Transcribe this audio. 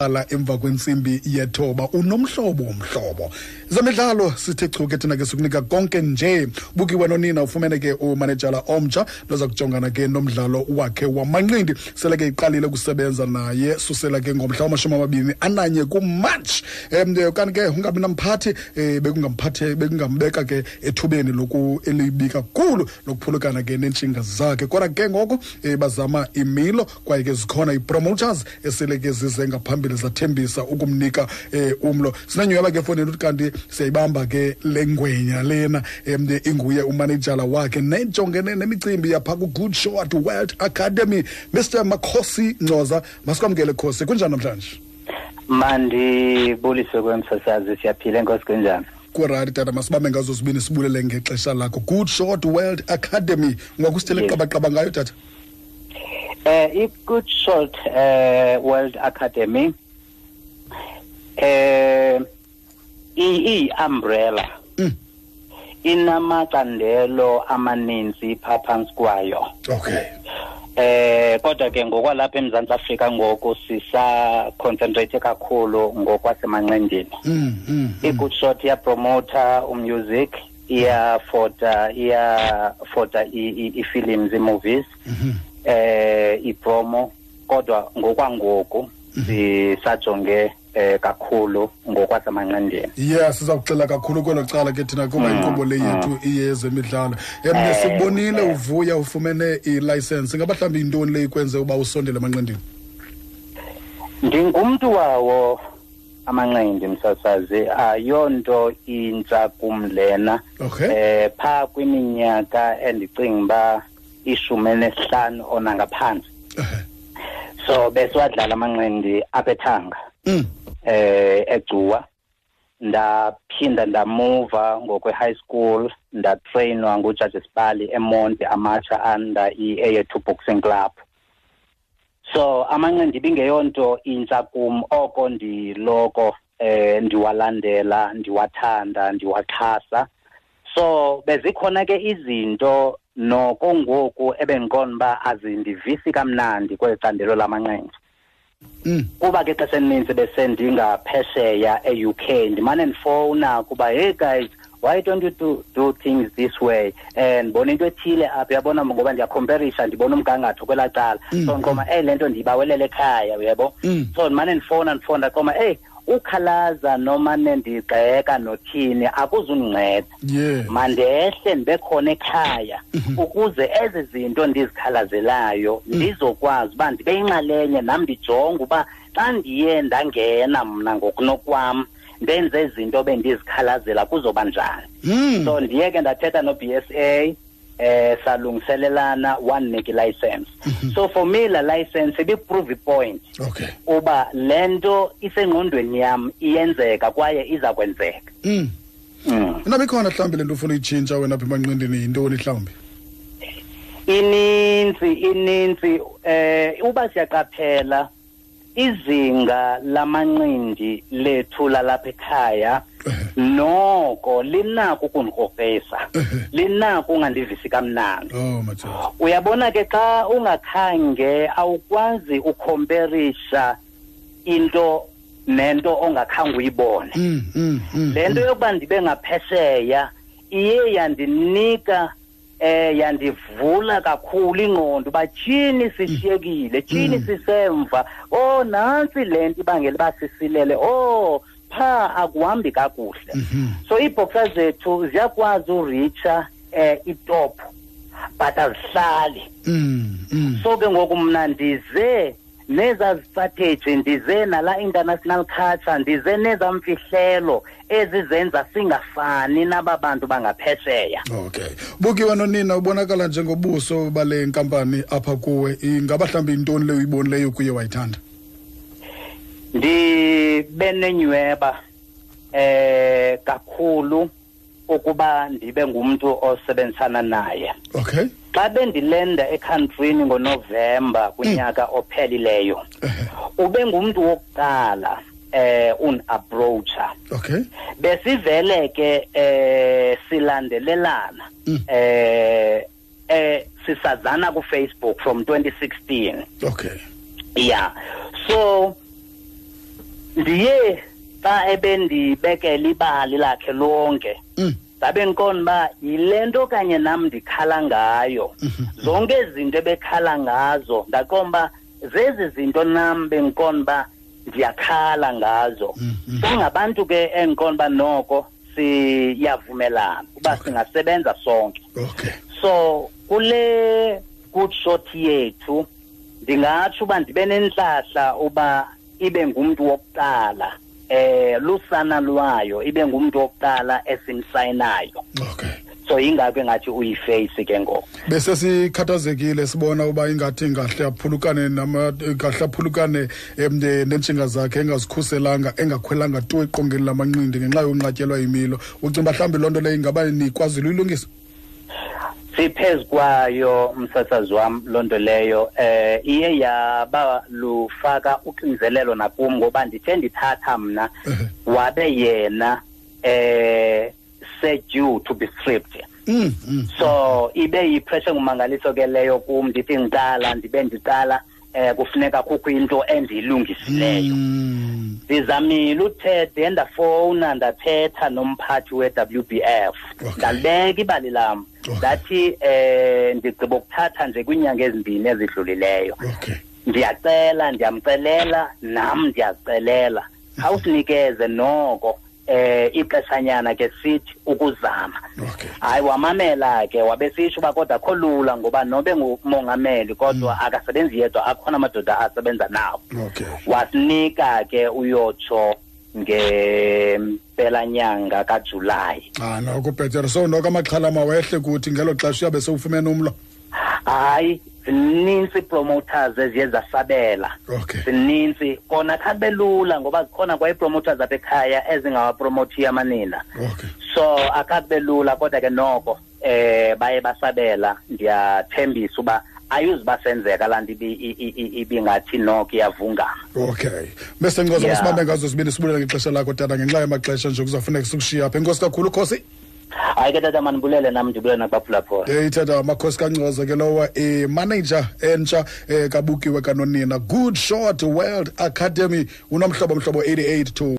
ala emva kwentsimbi yethoba unomhlobo womhlobo. Zemidlalo sithe chuke thina ke sikunika konke nje. Bukiwe nonina ufumene ke umanejala omtsha loza kujongana ke nomdlalo wakhe wamanqindi. Sele ke iqalile ukusebenza naye susela ke ngomhla wamashumi amabini ananye kumatshi. Um kanti ke ungabi namphathi um bekungamphathe bekungambeka ke ethubeni loku elibi kakhulu lokuphulukana ke neentshinga zakhe. Kodwa ke ngoko um bazama imilo kwaye ke zikhona ii-promoters esele ke zize ngaphambili zathembisa ukumnika um umlo. Sinenyweba ke efowunini uthi kanti siyayibamba ke le ngwenya lena um inguye umanejala wakhe. Nejongene nemicimbi yapha ku-good short world academy mr makhosi ncoza masikwamkele khosi kunjani namhlanje? Mandibulise kwemsasazi siyaphila enkosi kunjani kurari tata masibambe ngazo zibini sibulele ngexesha lakho. Good short world academy ungakusithele Yes. qabaqaba ngayo tata? Eh i-good short eh world academy eh iyi-umbrella Mm. inamacandelo amaninzi phaa phantsi kwayo okay eh kodwa ke ngokwalapha eMzantsi Afrika ngoku sisa concentrate kakhulu ngokwasemanqendini mm, mm, mm. i-good shot iyapromota umusic iyafota iyafota i-films ii-movies Mhm. Eh ipromo kodwa ngokwangoku sisajonge eh kakhulu ngokwasemanqendini yeah sizawuxela kakhulu kwelo cala ke thina kuba inkqubo le yethu iyezemidlalo um sikubonile uvuya ufumene ilayisensi ngaba mhlawumbi yintoni le ikwenze uba usondele emanqendini ndingumntu wawo amanqindi msasazi. Ayonto intsha kum lena okay. Eh phaa kwiminyaka endicinga uba ishumi nesihlanu onangaphantsi Ehe. so besiwadlala amanqindi apha ethanga Mm. eh egcuwa ndaphinda ndamuva ngokwe-high school ndatrainwa ngujaji sibali emonti amatsha under i-a2 boxing club so amanqindi ibingeyonto intsha kum oko ndiloko eh ndiwalandela ndiwathanda ndiwaxhasa so bezikhona ke izinto noko ngoku ebendiqonda uba azindivisi kamnandi kwecandelo candelo lamanqindi Mm. kuba ke xesha elininzi besendingaphesheya e-UK ndimane ndifowuna kuba hey guys why don't you do, do things this way? And ndibona into ethile apha uyabona ngoba ndiyakhomperisha ndibona umgangatho kwelaa cala. So ndiqoma eyi le nto ndiyibawelele ekhaya uyabo? Mm. so ndimane ndifowuna ndifowuna ndaqoma eyi ukhalaza nomane ndigxeka nothini akuzundinceda yeah mandehle ndibe khona ekhaya ukuze ezi zinto ndizikhalazelayo ndizokwazi uba ndibe yinxalenye nam ndijonge uba xa ndiye ndangena mna ngokunokwam ndenze izinto bendizikhalazela kuzoba njani. Mm. so ndiye ke ndathetha no-b s a eh salungiselelana wanika ilicense so for me la license ibiprove point. Okay. Uba le nto isengqondweni yam iyenzeka kwaye iza kwenzeka. Mm. mm. inabe ikhona mhlawumbi le nto ufuna uyitshintsha wena apha emanqindini yintoni mhlawumbi? Ininzi ininzi eh uba siyaqaphela izinga lamanqindi lethu lalapha ekhaya noko linako ukundikrokrasa linako ungandivisi kamnandi. Oh uyabona ke xa ungakhange awukwazi ukhomperisha into nento ongakhange uyibone. Mm, mm, mm, le nto yokuba ndibe ngaphesheya iye yandinika eh yandivula kakhulu ingqondo uba tyhini sishiyekile tyhini sisemva. Oh nantsi le nto ibangela uba sisilele. Oh phaa akuhambi kakuhle. So iibhoxa zethu ziyakwazi uritsha um itop but azihlali. Mm, mm. so ke ngoku mna ndize nezaa strategy ndize nala international culture ndize nezaa mfihlelo ezizenza singafani naba bantu bangaphesheya. Okay. Bukiwe nonina ubonakala njengobuso bale nkampani apha kuwe. Ingaba mhlawumbi yintoni leyo uyibonileyo kuye wayithanda ndibe nenyweba eh kakhulu ukuba ndibe ngumntu osebenzisana naye. Okay. Xa bendilenda ekhantrini ngonovemba kunyaka ophelileyo ube ngumntu wokuqala eh un-approacha okay. Besivele ke eh silandelelana Mm. eh eh sisazana ku Facebook from 2016 okay. Yeah. So ndiye xa ebendibekela ibali lakhe lonke Mm. ndabe ndikona uba yile nto kanye nam ndikhala ngayo zonke izinto ebekhala ngazo ndaqonda uba zezi zinto nam bendikona uba ndiyakhala ngazo. Singabantu ke endiqonda uba noko siyavumelana uba singasebenza sonke. So kule good shot yethu ndingatsho uba ndibe nentlahla uba ibe ngumntu wokuqala eh lusana lwayo ibe ngumntu wokuqala esimsayinayo. Okay. So yingakho engathi uyiface ke ngoku. Bese sikhathazekile sibona uba ingathi ngahle aphulukane nama ngahle aphulukane em, ne- neentshinga zakhe engazikhuselanga engakhwelanga tu eqongeni lamanqindi ngenxa yonqatyelwa yimilo. Ucinga uba mhlawumbi loo nto leyo ingaba nikwazile uyilungisa siphezu kwayo msasazi wam loo nto leyo eh iye yaba lufaka uxinzelelo nakum ngoba ndithe ndithatha mna Ehe. wabe yena eh sedue to be stripped Mm, mm. so ibe yipressure ngumangaliso ke leyo kum ndithi ngiqala ndibe ndiqala eh kufuneka kukho into endiyilungisileyo Mm. ndizamile uthethe ndafowuna ndathetha nomphathi we-WBF Okay. ndalibeka ibali lam Okay. Ndathi eh ndigqiba ukuthatha nje kwiinyanga ezimbini ezidlulileyo. Okay. Ndiyacela ndiyamcelela nam ndiyacelela khawusinikeze noko eh ixeshanyana ke sithi ukuzama. Hayi wamamela ke wabesisho uba kodwa akho lula ngoba nobe ngumongameli kodwa akasebenzi yedwa akhona amadoda asebenza nawo. Wasinika ke uyotsho ngempelanyanga kajulayi. Ah noko bhetere so noko amaxhala mawehle kuthi ngelo xesha uyabe sewufumene umlo? Hayi zinintsi ii-promoters eziye zasabela. Okay. Zinintsi kona khabe lula ngoba zikhona kwa ii-promoters apha ekhaya ezingawapromothiyo amanina. Okay. So akakube lula kodwa ke noko eh baye basabela. Ndiyathembisa uba ayuzibasenzeka laa nto ibi- i- i- i- ibingathi noko iyavungama okay. Bese ngicoza Yeah. sibambe ngazo zibini sibulela ngexesha lakho tata ngenxa yamaxesha nje kuzafuneka sikushiya apha enkosi kakhulu khosi hayi ke tata mandibulele nam ndibulele nakwaphulaphula ithetha amakhosi kancoza ke lowa imanager entsha um kabukiwe kanonina. Good short world academy. Unomhlobo mhlobo 88 to